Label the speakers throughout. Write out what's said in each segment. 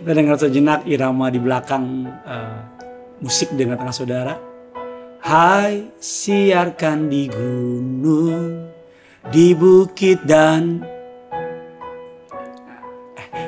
Speaker 1: Kita dengar sejenak irama di belakang uh, musik dengan tengah saudara. Hai siarkan di gunung, di bukit dan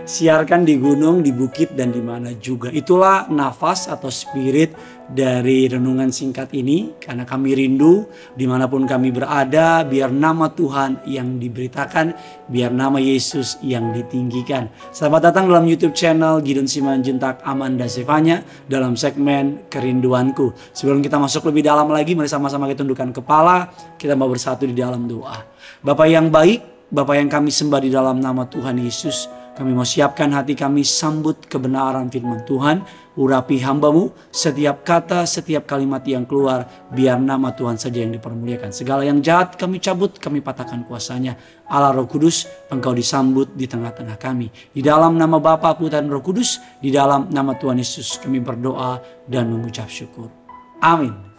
Speaker 1: siarkan di gunung, di bukit dan di mana juga. Itulah nafas atau spirit dari renungan singkat ini karena kami rindu di mana pun kami berada biar nama Tuhan yang diberitakan, biar nama Yesus yang ditinggikan. Selamat datang dalam YouTube channel Gideon Simanjuntak Amanda Sevanya dalam segmen Kerinduanku. Sebelum kita masuk lebih dalam lagi, mari sama-sama kita tundukkan kepala, kita mau bersatu di dalam doa. Bapak yang baik, Bapak yang kami sembah di dalam nama Tuhan Yesus, kami mau siapkan hati kami sambut kebenaran firman Tuhan. Urapi hambamu setiap kata, setiap kalimat yang keluar. Biar nama Tuhan saja yang dipermuliakan. Segala yang jahat kami cabut, kami patahkan kuasanya. Allah roh kudus, engkau disambut di tengah-tengah kami. Di dalam nama Bapa, Putra dan roh kudus. Di dalam nama Tuhan Yesus kami berdoa dan mengucap syukur. Amin.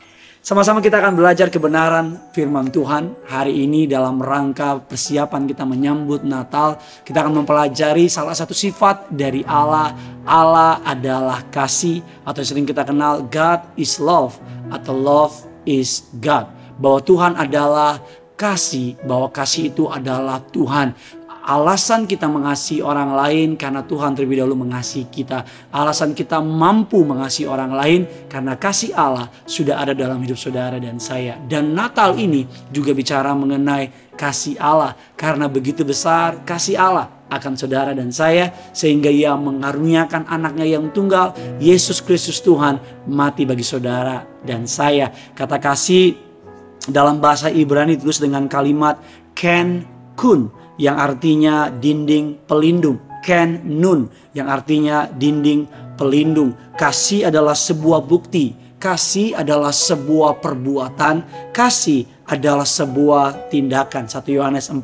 Speaker 1: Sama-sama kita akan belajar kebenaran firman Tuhan hari ini dalam rangka persiapan kita menyambut Natal. Kita akan mempelajari salah satu sifat dari Allah. Allah adalah kasih atau sering kita kenal God is love atau love is God. Bahwa Tuhan adalah kasih, bahwa kasih itu adalah Tuhan alasan kita mengasihi orang lain karena Tuhan terlebih dahulu mengasihi kita. Alasan kita mampu mengasihi orang lain karena kasih Allah sudah ada dalam hidup saudara dan saya. Dan Natal ini juga bicara mengenai kasih Allah karena begitu besar kasih Allah akan saudara dan saya sehingga ia mengaruniakan anaknya yang tunggal Yesus Kristus Tuhan mati bagi saudara dan saya. Kata kasih dalam bahasa Ibrani ditulis dengan kalimat ken kun yang artinya dinding pelindung. Ken Nun yang artinya dinding pelindung. Kasih adalah sebuah bukti. Kasih adalah sebuah perbuatan. Kasih adalah sebuah tindakan. 1 Yohanes 4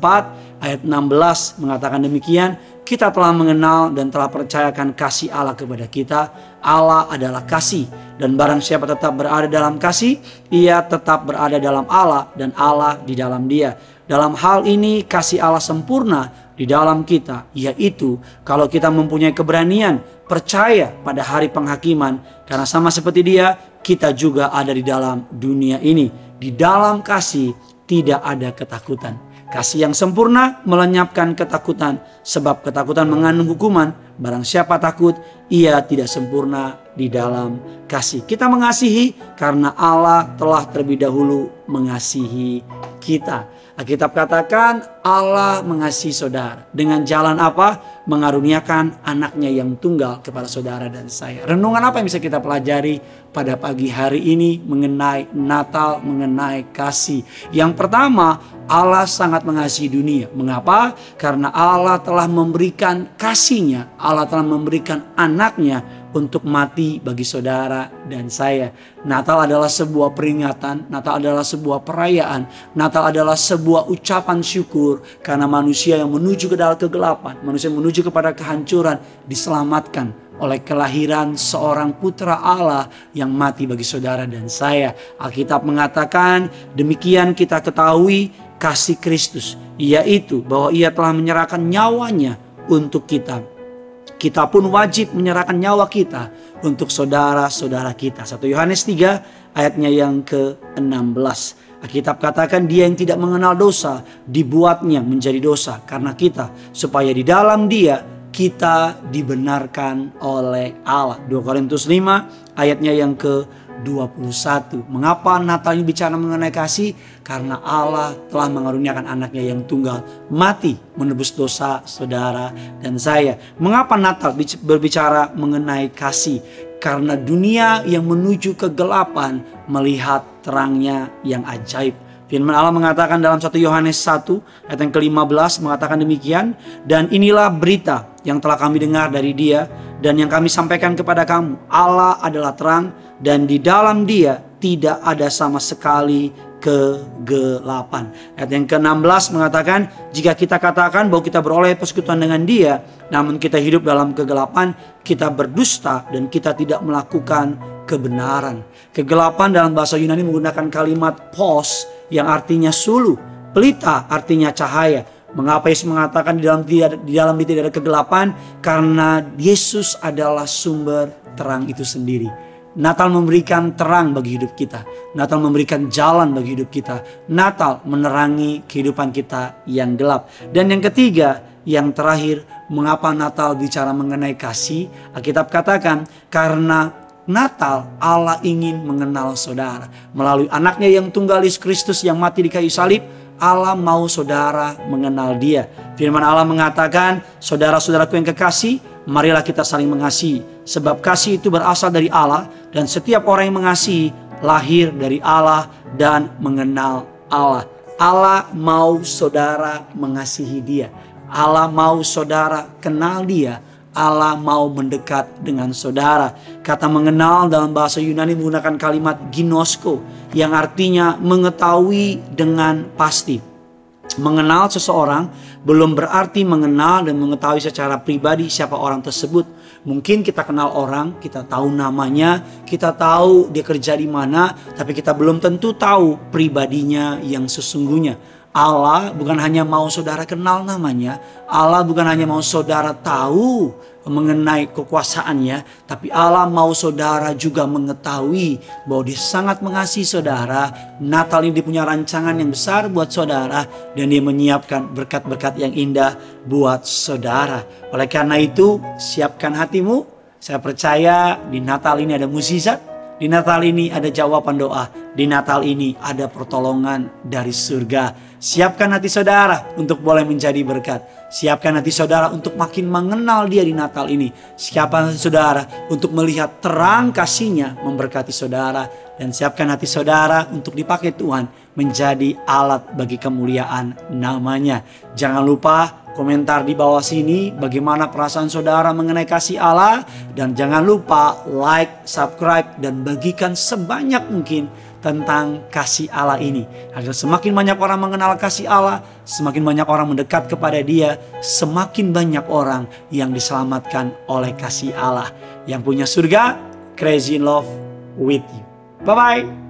Speaker 1: ayat 16 mengatakan demikian. Kita telah mengenal dan telah percayakan kasih Allah kepada kita. Allah adalah kasih. Dan barang siapa tetap berada dalam kasih, ia tetap berada dalam Allah dan Allah di dalam dia. Dalam hal ini kasih Allah sempurna di dalam kita, yaitu kalau kita mempunyai keberanian percaya pada hari penghakiman, karena sama seperti Dia, kita juga ada di dalam dunia ini. Di dalam kasih tidak ada ketakutan. Kasih yang sempurna melenyapkan ketakutan, sebab ketakutan mengandung hukuman. Barang siapa takut, ia tidak sempurna di dalam kasih. Kita mengasihi karena Allah telah terlebih dahulu mengasihi kita. Alkitab katakan Allah mengasihi saudara. Dengan jalan apa? Mengaruniakan anaknya yang tunggal kepada saudara dan saya. Renungan apa yang bisa kita pelajari pada pagi hari ini mengenai Natal, mengenai kasih. Yang pertama, Allah sangat mengasihi dunia. Mengapa? Karena Allah telah memberikan kasihnya. Allah telah memberikan anaknya untuk mati bagi saudara dan saya. Natal adalah sebuah peringatan, Natal adalah sebuah perayaan, Natal adalah sebuah ucapan syukur karena manusia yang menuju ke dalam kegelapan, manusia yang menuju kepada kehancuran diselamatkan oleh kelahiran seorang putra Allah yang mati bagi saudara dan saya. Alkitab mengatakan demikian kita ketahui kasih Kristus, yaitu bahwa ia telah menyerahkan nyawanya untuk kita kita pun wajib menyerahkan nyawa kita untuk saudara-saudara kita. 1 Yohanes 3 ayatnya yang ke-16. Alkitab katakan dia yang tidak mengenal dosa dibuatnya menjadi dosa karena kita supaya di dalam dia kita dibenarkan oleh Allah. 2 Korintus 5 ayatnya yang ke 21. Mengapa Natal ini bicara mengenai kasih? Karena Allah telah mengaruniakan anaknya yang tunggal mati menebus dosa saudara dan saya. Mengapa Natal berbicara mengenai kasih? Karena dunia yang menuju kegelapan melihat terangnya yang ajaib. Firman Allah mengatakan dalam 1 Yohanes 1 ayat yang ke-15 mengatakan demikian. Dan inilah berita yang telah kami dengar dari dia dan yang kami sampaikan kepada kamu. Allah adalah terang dan di dalam dia tidak ada sama sekali kegelapan. Ayat yang ke-16 mengatakan, jika kita katakan bahwa kita beroleh persekutuan dengan dia, namun kita hidup dalam kegelapan, kita berdusta dan kita tidak melakukan kebenaran. Kegelapan dalam bahasa Yunani menggunakan kalimat pos yang artinya sulu. Pelita artinya cahaya. Mengapa Yesus mengatakan di dalam di dalam tidak ada kegelapan? Karena Yesus adalah sumber terang itu sendiri. Natal memberikan terang bagi hidup kita. Natal memberikan jalan bagi hidup kita. Natal menerangi kehidupan kita yang gelap. Dan yang ketiga, yang terakhir, mengapa Natal bicara mengenai kasih? Alkitab katakan karena Natal Allah ingin mengenal saudara melalui anaknya yang tunggal Yesus Kristus yang mati di kayu salib. Allah mau saudara mengenal dia. Firman Allah mengatakan, saudara-saudaraku yang kekasih, marilah kita saling mengasihi. Sebab kasih itu berasal dari Allah dan setiap orang yang mengasihi lahir dari Allah dan mengenal Allah. Allah mau saudara mengasihi dia. Allah mau saudara kenal dia. Allah mau mendekat dengan saudara. Kata mengenal dalam bahasa Yunani menggunakan kalimat ginosko yang artinya mengetahui dengan pasti. Mengenal seseorang belum berarti mengenal dan mengetahui secara pribadi siapa orang tersebut. Mungkin kita kenal orang, kita tahu namanya, kita tahu dia kerja di mana, tapi kita belum tentu tahu pribadinya yang sesungguhnya. Allah bukan hanya mau saudara kenal namanya, Allah bukan hanya mau saudara tahu mengenai kekuasaannya, tapi Allah mau saudara juga mengetahui bahwa dia sangat mengasihi saudara. Natal ini dia punya rancangan yang besar buat saudara dan dia menyiapkan berkat-berkat yang indah buat saudara. Oleh karena itu, siapkan hatimu. Saya percaya di Natal ini ada mukjizat, di Natal ini ada jawaban doa. Di Natal ini ada pertolongan dari surga. Siapkan hati saudara untuk boleh menjadi berkat. Siapkan hati saudara untuk makin mengenal dia di Natal ini. Siapkan hati saudara untuk melihat terang kasihnya memberkati saudara. Dan siapkan hati saudara untuk dipakai Tuhan menjadi alat bagi kemuliaan namanya. Jangan lupa komentar di bawah sini bagaimana perasaan saudara mengenai kasih Allah. Dan jangan lupa like, subscribe, dan bagikan sebanyak mungkin tentang kasih Allah ini. Agar semakin banyak orang mengenal kasih Allah, semakin banyak orang mendekat kepada dia, semakin banyak orang yang diselamatkan oleh kasih Allah. Yang punya surga, crazy in love with you. Bye-bye.